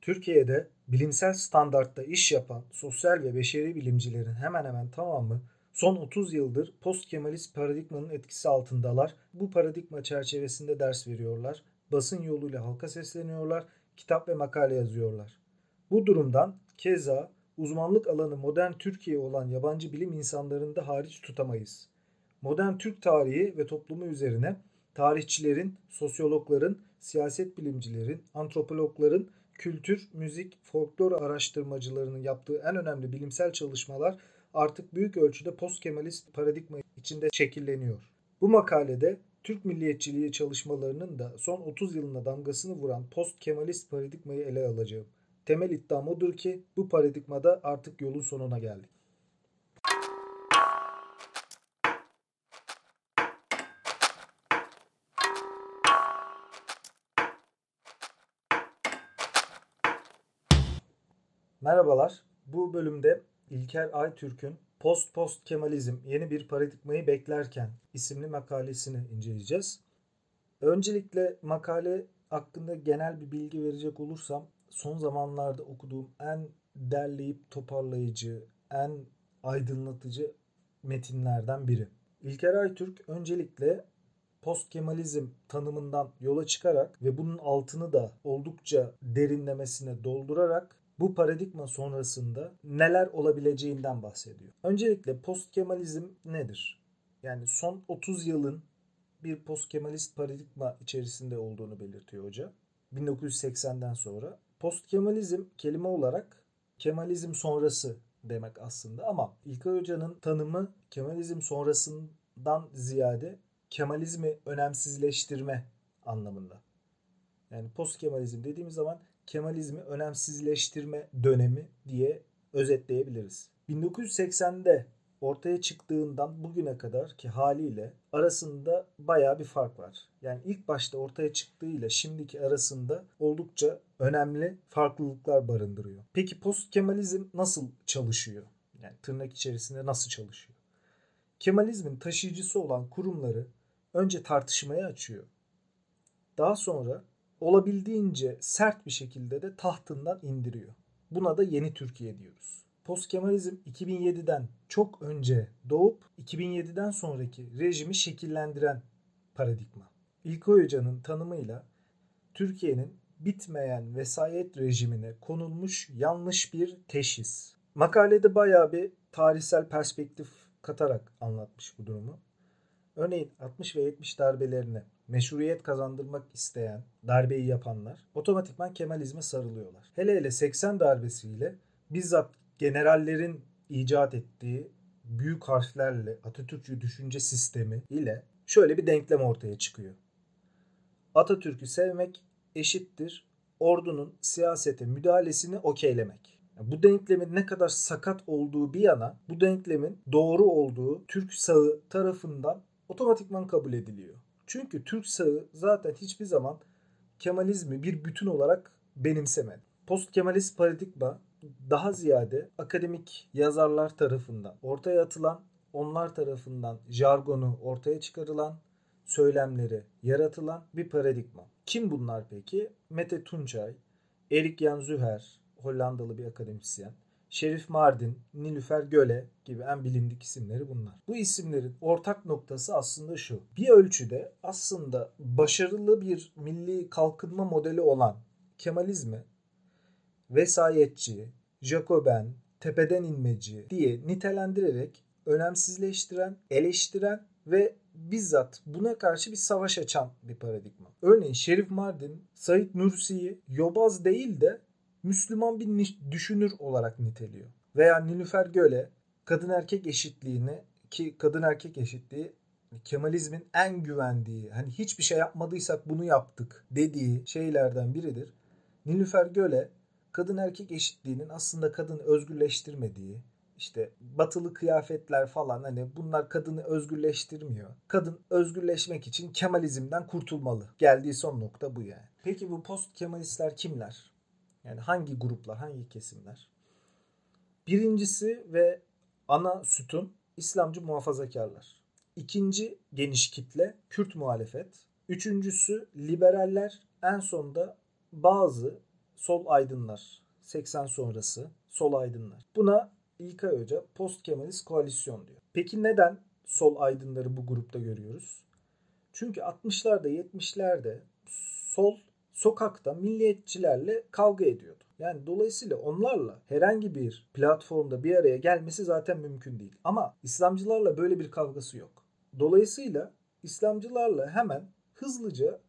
Türkiye'de bilimsel standartta iş yapan sosyal ve beşeri bilimcilerin hemen hemen tamamı son 30 yıldır post-Kemalist paradigmanın etkisi altındalar. Bu paradigma çerçevesinde ders veriyorlar. Basın yoluyla halka sesleniyorlar, kitap ve makale yazıyorlar. Bu durumdan keza uzmanlık alanı modern Türkiye olan yabancı bilim insanlarını da hariç tutamayız. Modern Türk tarihi ve toplumu üzerine tarihçilerin, sosyologların, siyaset bilimcilerin, antropologların, kültür, müzik, folklor araştırmacılarının yaptığı en önemli bilimsel çalışmalar artık büyük ölçüde post-Kemalist paradigma içinde şekilleniyor. Bu makalede Türk milliyetçiliği çalışmalarının da son 30 yılına damgasını vuran post-Kemalist paradigmayı ele alacağım. Temel iddiam odur ki bu paradigmada artık yolun sonuna geldik. Merhabalar. Bu bölümde İlker Aytürk'ün Post Post Kemalizm yeni bir paradigmayı beklerken isimli makalesini inceleyeceğiz. Öncelikle makale hakkında genel bir bilgi verecek olursam son zamanlarda okuduğum en derleyip toparlayıcı, en aydınlatıcı metinlerden biri. İlker Aytürk öncelikle post Kemalizm tanımından yola çıkarak ve bunun altını da oldukça derinlemesine doldurarak bu paradigma sonrasında neler olabileceğinden bahsediyor. Öncelikle post Kemalizm nedir? Yani son 30 yılın bir post Kemalist paradigma içerisinde olduğunu belirtiyor hoca. 1980'den sonra. Post Kemalizm kelime olarak Kemalizm sonrası demek aslında ama İlkay Hoca'nın tanımı Kemalizm sonrasından ziyade Kemalizmi önemsizleştirme anlamında. Yani post Kemalizm dediğimiz zaman Kemalizmi önemsizleştirme dönemi diye özetleyebiliriz. 1980'de ortaya çıktığından bugüne kadar ki haliyle arasında baya bir fark var. Yani ilk başta ortaya çıktığıyla şimdiki arasında oldukça önemli farklılıklar barındırıyor. Peki post Kemalizm nasıl çalışıyor? Yani tırnak içerisinde nasıl çalışıyor? Kemalizmin taşıyıcısı olan kurumları önce tartışmaya açıyor. Daha sonra olabildiğince sert bir şekilde de tahtından indiriyor. Buna da yeni Türkiye diyoruz. Postkemalizm 2007'den çok önce doğup 2007'den sonraki rejimi şekillendiren paradigma. İlkoy Hoca'nın tanımıyla Türkiye'nin bitmeyen vesayet rejimine konulmuş yanlış bir teşhis. Makalede bayağı bir tarihsel perspektif katarak anlatmış bu durumu. Örneğin 60 ve 70 darbelerine meşruiyet kazandırmak isteyen darbeyi yapanlar otomatikman Kemalizme sarılıyorlar. Hele hele 80 darbesiyle bizzat generallerin icat ettiği büyük harflerle Atatürkçü düşünce sistemi ile şöyle bir denklem ortaya çıkıyor. Atatürk'ü sevmek eşittir ordunun siyasete müdahalesini okeylemek. Bu denklemin ne kadar sakat olduğu bir yana bu denklemin doğru olduğu Türk sağı tarafından otomatikman kabul ediliyor. Çünkü Türk sağı zaten hiçbir zaman Kemalizmi bir bütün olarak benimsemedi. Post Kemalist paradigma daha ziyade akademik yazarlar tarafından ortaya atılan, onlar tarafından jargonu ortaya çıkarılan, söylemleri yaratılan bir paradigma. Kim bunlar peki? Mete Tunçay, Erik Jan Züher, Hollandalı bir akademisyen. Şerif Mardin, Nilüfer Göle gibi en bilindik isimleri bunlar. Bu isimlerin ortak noktası aslında şu. Bir ölçüde aslında başarılı bir milli kalkınma modeli olan Kemalizmi vesayetçi, Jacoben, tepeden inmeci diye nitelendirerek önemsizleştiren, eleştiren ve bizzat buna karşı bir savaş açan bir paradigma. Örneğin Şerif Mardin, Said Nursi'yi yobaz değil de Müslüman bir düşünür olarak niteliyor. Veya Nilüfer Göle kadın erkek eşitliğini ki kadın erkek eşitliği Kemalizmin en güvendiği hani hiçbir şey yapmadıysak bunu yaptık dediği şeylerden biridir. Nilüfer Göle kadın erkek eşitliğinin aslında kadını özgürleştirmediği işte batılı kıyafetler falan hani bunlar kadını özgürleştirmiyor. Kadın özgürleşmek için Kemalizmden kurtulmalı. Geldiği son nokta bu yani. Peki bu post Kemalistler kimler? Yani hangi gruplar, hangi kesimler? Birincisi ve ana sütun İslamcı muhafazakarlar. İkinci geniş kitle Kürt muhalefet. Üçüncüsü liberaller. En sonda bazı sol aydınlar, 80 sonrası sol aydınlar. Buna İlkay Hoca post Kemalist koalisyon diyor. Peki neden sol aydınları bu grupta görüyoruz? Çünkü 60'larda 70'lerde sol sokakta milliyetçilerle kavga ediyordu. Yani dolayısıyla onlarla herhangi bir platformda bir araya gelmesi zaten mümkün değil. Ama İslamcılarla böyle bir kavgası yok. Dolayısıyla İslamcılarla hemen hızlıca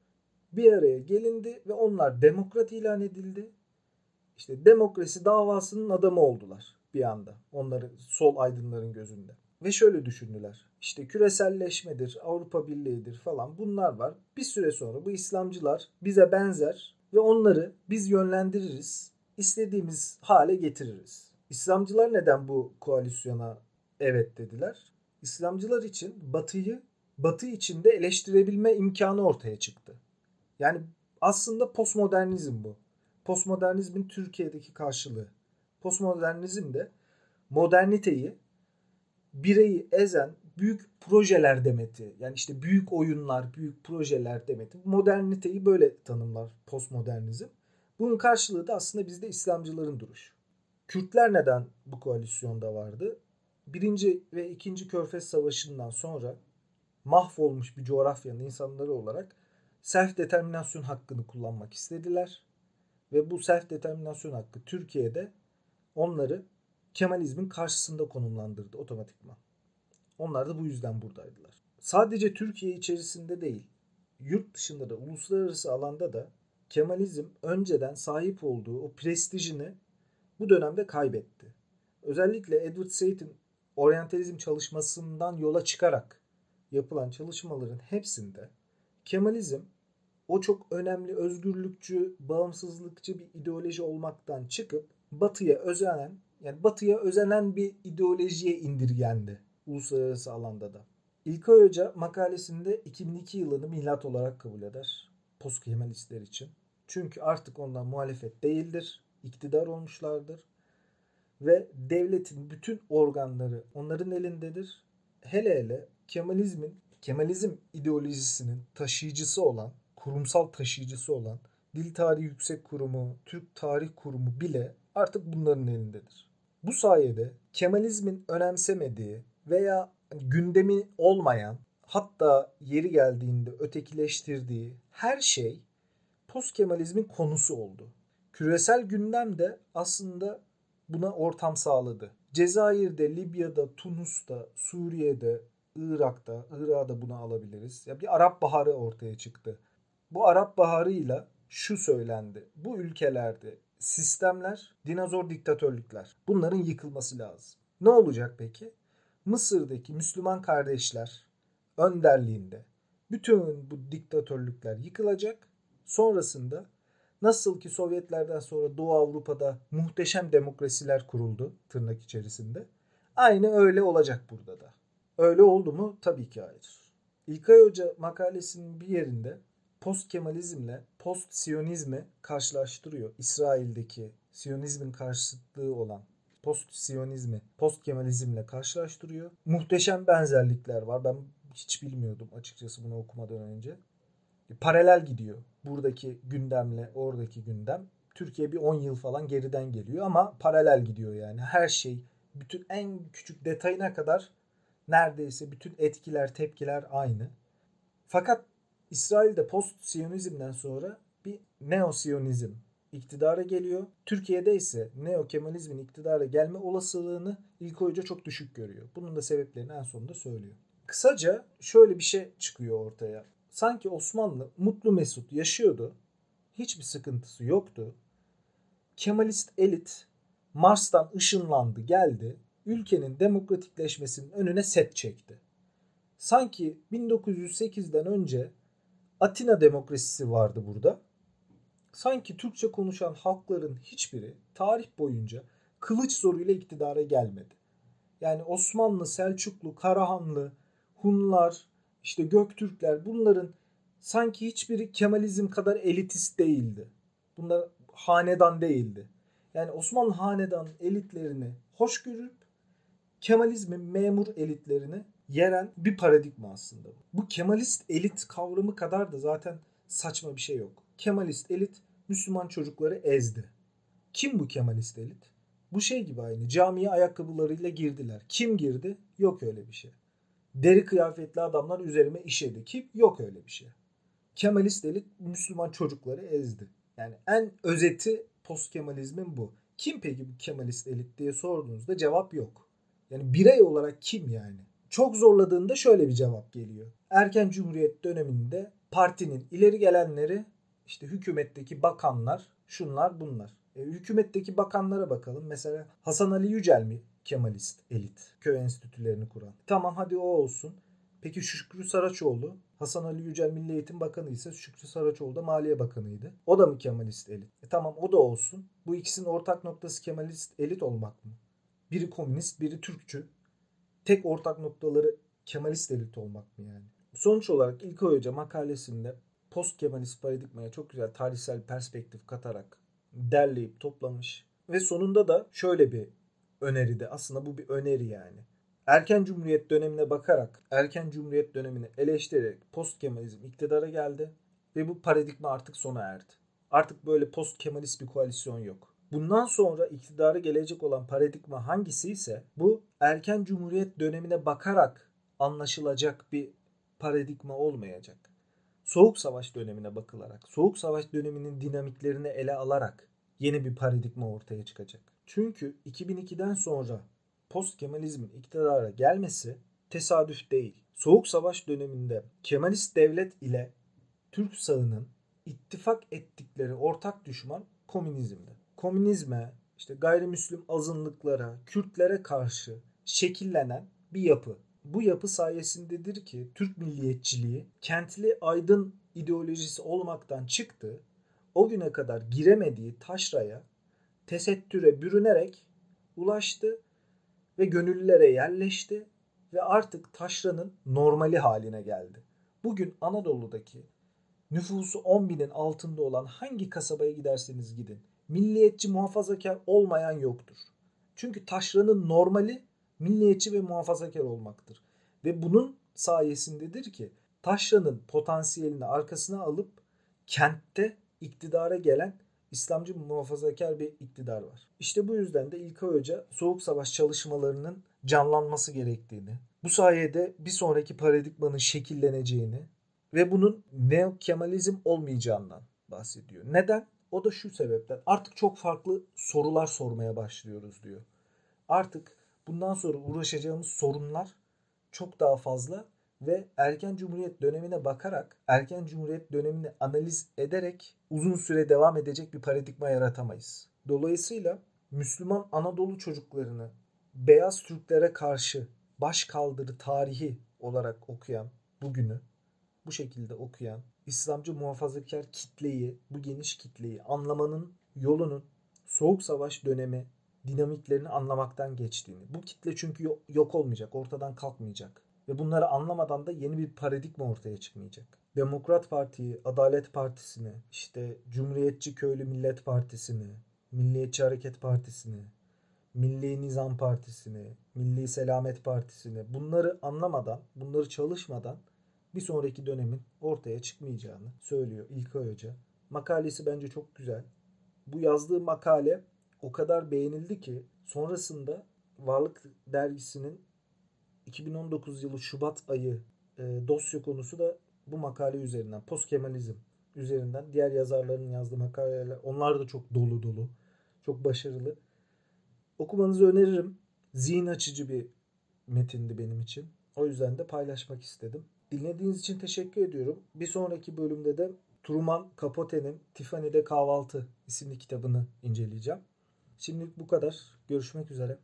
bir araya gelindi ve onlar demokrat ilan edildi. İşte demokrasi davasının adamı oldular bir anda. Onları sol aydınların gözünde. Ve şöyle düşündüler. İşte küreselleşmedir, Avrupa Birliği'dir falan bunlar var. Bir süre sonra bu İslamcılar bize benzer ve onları biz yönlendiririz. istediğimiz hale getiririz. İslamcılar neden bu koalisyona evet dediler? İslamcılar için Batı'yı Batı içinde eleştirebilme imkanı ortaya çıktı. Yani aslında postmodernizm bu. Postmodernizmin Türkiye'deki karşılığı. Postmodernizm de moderniteyi bireyi ezen büyük projeler demeti. Yani işte büyük oyunlar, büyük projeler demeti. Moderniteyi böyle tanımlar postmodernizm. Bunun karşılığı da aslında bizde İslamcıların duruşu. Kürtler neden bu koalisyonda vardı? Birinci ve ikinci Körfez Savaşı'ndan sonra mahvolmuş bir coğrafyanın insanları olarak self determinasyon hakkını kullanmak istediler. Ve bu self determinasyon hakkı Türkiye'de onları Kemalizmin karşısında konumlandırdı otomatikman. Onlar da bu yüzden buradaydılar. Sadece Türkiye içerisinde değil, yurt dışında da uluslararası alanda da Kemalizm önceden sahip olduğu o prestijini bu dönemde kaybetti. Özellikle Edward Said'in oryantalizm çalışmasından yola çıkarak yapılan çalışmaların hepsinde Kemalizm o çok önemli özgürlükçü, bağımsızlıkçı bir ideoloji olmaktan çıkıp batıya özenen yani batıya özenen bir ideolojiye indirgendi uluslararası alanda da. İlkay Hoca makalesinde 2002 yılını milat olarak kabul eder. Post Kemalistler için. Çünkü artık ondan muhalefet değildir. iktidar olmuşlardır. Ve devletin bütün organları onların elindedir. Hele hele Kemalizmin, Kemalizm ideolojisinin taşıyıcısı olan, kurumsal taşıyıcısı olan Dil Tarihi Yüksek Kurumu, Türk Tarih Kurumu bile artık bunların elindedir. Bu sayede Kemalizmin önemsemediği veya gündemi olmayan hatta yeri geldiğinde ötekileştirdiği her şey post Kemalizmin konusu oldu. Küresel gündem de aslında buna ortam sağladı. Cezayir'de, Libya'da, Tunus'ta, Suriye'de, Irak'ta, Irak'ta da buna alabiliriz. Ya bir Arap Baharı ortaya çıktı. Bu Arap Baharı'yla şu söylendi. Bu ülkelerde sistemler, dinozor diktatörlükler. Bunların yıkılması lazım. Ne olacak peki? Mısır'daki Müslüman kardeşler önderliğinde bütün bu diktatörlükler yıkılacak. Sonrasında nasıl ki Sovyetlerden sonra Doğu Avrupa'da muhteşem demokrasiler kuruldu tırnak içerisinde. Aynı öyle olacak burada da. Öyle oldu mu? Tabii ki hayır. İlkay Hoca makalesinin bir yerinde post Kemalizmle post Siyonizmi karşılaştırıyor. İsrail'deki Siyonizmin karşıtlığı olan post Siyonizmi post Kemalizmle karşılaştırıyor. Muhteşem benzerlikler var. Ben hiç bilmiyordum açıkçası bunu okumadan önce. Paralel gidiyor buradaki gündemle oradaki gündem. Türkiye bir 10 yıl falan geriden geliyor ama paralel gidiyor yani. Her şey bütün en küçük detayına kadar neredeyse bütün etkiler, tepkiler aynı. Fakat İsrail'de post-Siyonizmden sonra bir neo-Siyonizm iktidara geliyor. Türkiye'de ise neo-Kemalizmin iktidara gelme olasılığını ilk Hoca çok düşük görüyor. Bunun da sebeplerini en sonunda söylüyor. Kısaca şöyle bir şey çıkıyor ortaya. Sanki Osmanlı mutlu mesut yaşıyordu. Hiçbir sıkıntısı yoktu. Kemalist elit Mars'tan ışınlandı geldi. Ülkenin demokratikleşmesinin önüne set çekti. Sanki 1908'den önce Atina demokrasisi vardı burada. Sanki Türkçe konuşan halkların hiçbiri tarih boyunca kılıç zoruyla iktidara gelmedi. Yani Osmanlı, Selçuklu, Karahanlı, Hunlar, işte Göktürkler bunların sanki hiçbiri Kemalizm kadar elitist değildi. Bunlar hanedan değildi. Yani Osmanlı hanedan elitlerini hoş görüp Kemalizmin memur elitlerini yeren bir paradigma aslında. Bu Kemalist elit kavramı kadar da zaten saçma bir şey yok. Kemalist elit Müslüman çocukları ezdi. Kim bu Kemalist elit? Bu şey gibi aynı. Camiye ayakkabılarıyla girdiler. Kim girdi? Yok öyle bir şey. Deri kıyafetli adamlar üzerime işedi. Kim? Yok öyle bir şey. Kemalist elit Müslüman çocukları ezdi. Yani en özeti post Kemalizmin bu. Kim peki bu Kemalist elit diye sorduğunuzda cevap yok. Yani birey olarak kim yani? Çok zorladığında şöyle bir cevap geliyor. Erken Cumhuriyet döneminde partinin ileri gelenleri işte hükümetteki bakanlar şunlar bunlar. E, hükümetteki bakanlara bakalım. Mesela Hasan Ali Yücel mi Kemalist elit köy enstitülerini kuran? Tamam hadi o olsun. Peki Şükrü Saraçoğlu Hasan Ali Yücel Milli Eğitim Bakanı ise Şükrü Saraçoğlu da Maliye Bakanı'ydı. O da mı Kemalist elit? E tamam o da olsun. Bu ikisinin ortak noktası Kemalist elit olmak mı? Biri komünist, biri Türkçü. Tek ortak noktaları Kemalist elit olmak mı yani? Sonuç olarak İlkay Hoca makalesinde post Kemalist paradigmaya çok güzel tarihsel perspektif katarak derleyip toplamış. Ve sonunda da şöyle bir öneride aslında bu bir öneri yani. Erken Cumhuriyet dönemine bakarak, erken Cumhuriyet dönemini eleştirerek post Kemalizm iktidara geldi ve bu paradigma artık sona erdi. Artık böyle post Kemalist bir koalisyon yok. Bundan sonra iktidara gelecek olan paradigma hangisi ise bu erken Cumhuriyet dönemine bakarak anlaşılacak bir paradigma olmayacak. Soğuk Savaş dönemine bakılarak, Soğuk Savaş döneminin dinamiklerini ele alarak yeni bir paradigma ortaya çıkacak. Çünkü 2002'den sonra post Kemalizmin iktidara gelmesi tesadüf değil. Soğuk Savaş döneminde Kemalist devlet ile Türk sağının ittifak ettikleri ortak düşman komünizmdi. Komünizme, işte gayrimüslim azınlıklara, Kürtlere karşı şekillenen bir yapı. Bu yapı sayesindedir ki Türk milliyetçiliği kentli aydın ideolojisi olmaktan çıktı. O güne kadar giremediği taşraya tesettüre bürünerek ulaştı ve gönüllülere yerleşti ve artık taşranın normali haline geldi. Bugün Anadolu'daki nüfusu 10 binin altında olan hangi kasabaya giderseniz gidin milliyetçi muhafazakar olmayan yoktur. Çünkü taşranın normali milliyetçi ve muhafazakar olmaktır. Ve bunun sayesindedir ki taşranın potansiyelini arkasına alıp kentte iktidara gelen İslamcı muhafazakar bir iktidar var. İşte bu yüzden de İlkay Hoca Soğuk Savaş çalışmalarının canlanması gerektiğini, bu sayede bir sonraki paradigmanın şekilleneceğini ve bunun neo-Kemalizm olmayacağından bahsediyor. Neden? O da şu sebepten. Artık çok farklı sorular sormaya başlıyoruz diyor. Artık bundan sonra uğraşacağımız sorunlar çok daha fazla ve erken cumhuriyet dönemine bakarak, erken cumhuriyet dönemini analiz ederek uzun süre devam edecek bir paradigma yaratamayız. Dolayısıyla Müslüman Anadolu çocuklarını beyaz Türklere karşı baş kaldırı tarihi olarak okuyan bugünü bu şekilde okuyan İslamcı muhafazakar kitleyi, bu geniş kitleyi anlamanın yolunun Soğuk Savaş dönemi dinamiklerini anlamaktan geçtiğini. Bu kitle çünkü yok olmayacak, ortadan kalkmayacak. Ve bunları anlamadan da yeni bir paradigma ortaya çıkmayacak. Demokrat Parti'yi, Adalet Partisi'ni, işte Cumhuriyetçi Köylü Millet Partisi'ni, Milliyetçi Hareket Partisi'ni, Milli Nizam Partisi'ni, Milli Selamet Partisi'ni bunları anlamadan, bunları çalışmadan bir sonraki dönemin ortaya çıkmayacağını söylüyor İlkay Hoca. Makalesi bence çok güzel. Bu yazdığı makale o kadar beğenildi ki sonrasında Varlık Dergisi'nin 2019 yılı Şubat ayı e, dosya konusu da bu makale üzerinden. Post Kemalizm üzerinden. Diğer yazarların yazdığı makaleler onlar da çok dolu dolu. Çok başarılı. Okumanızı öneririm. Zihin açıcı bir metindi benim için. O yüzden de paylaşmak istedim. Dinlediğiniz için teşekkür ediyorum. Bir sonraki bölümde de Truman Capote'nin Tiffany'de Kahvaltı isimli kitabını inceleyeceğim. Şimdilik bu kadar. Görüşmek üzere.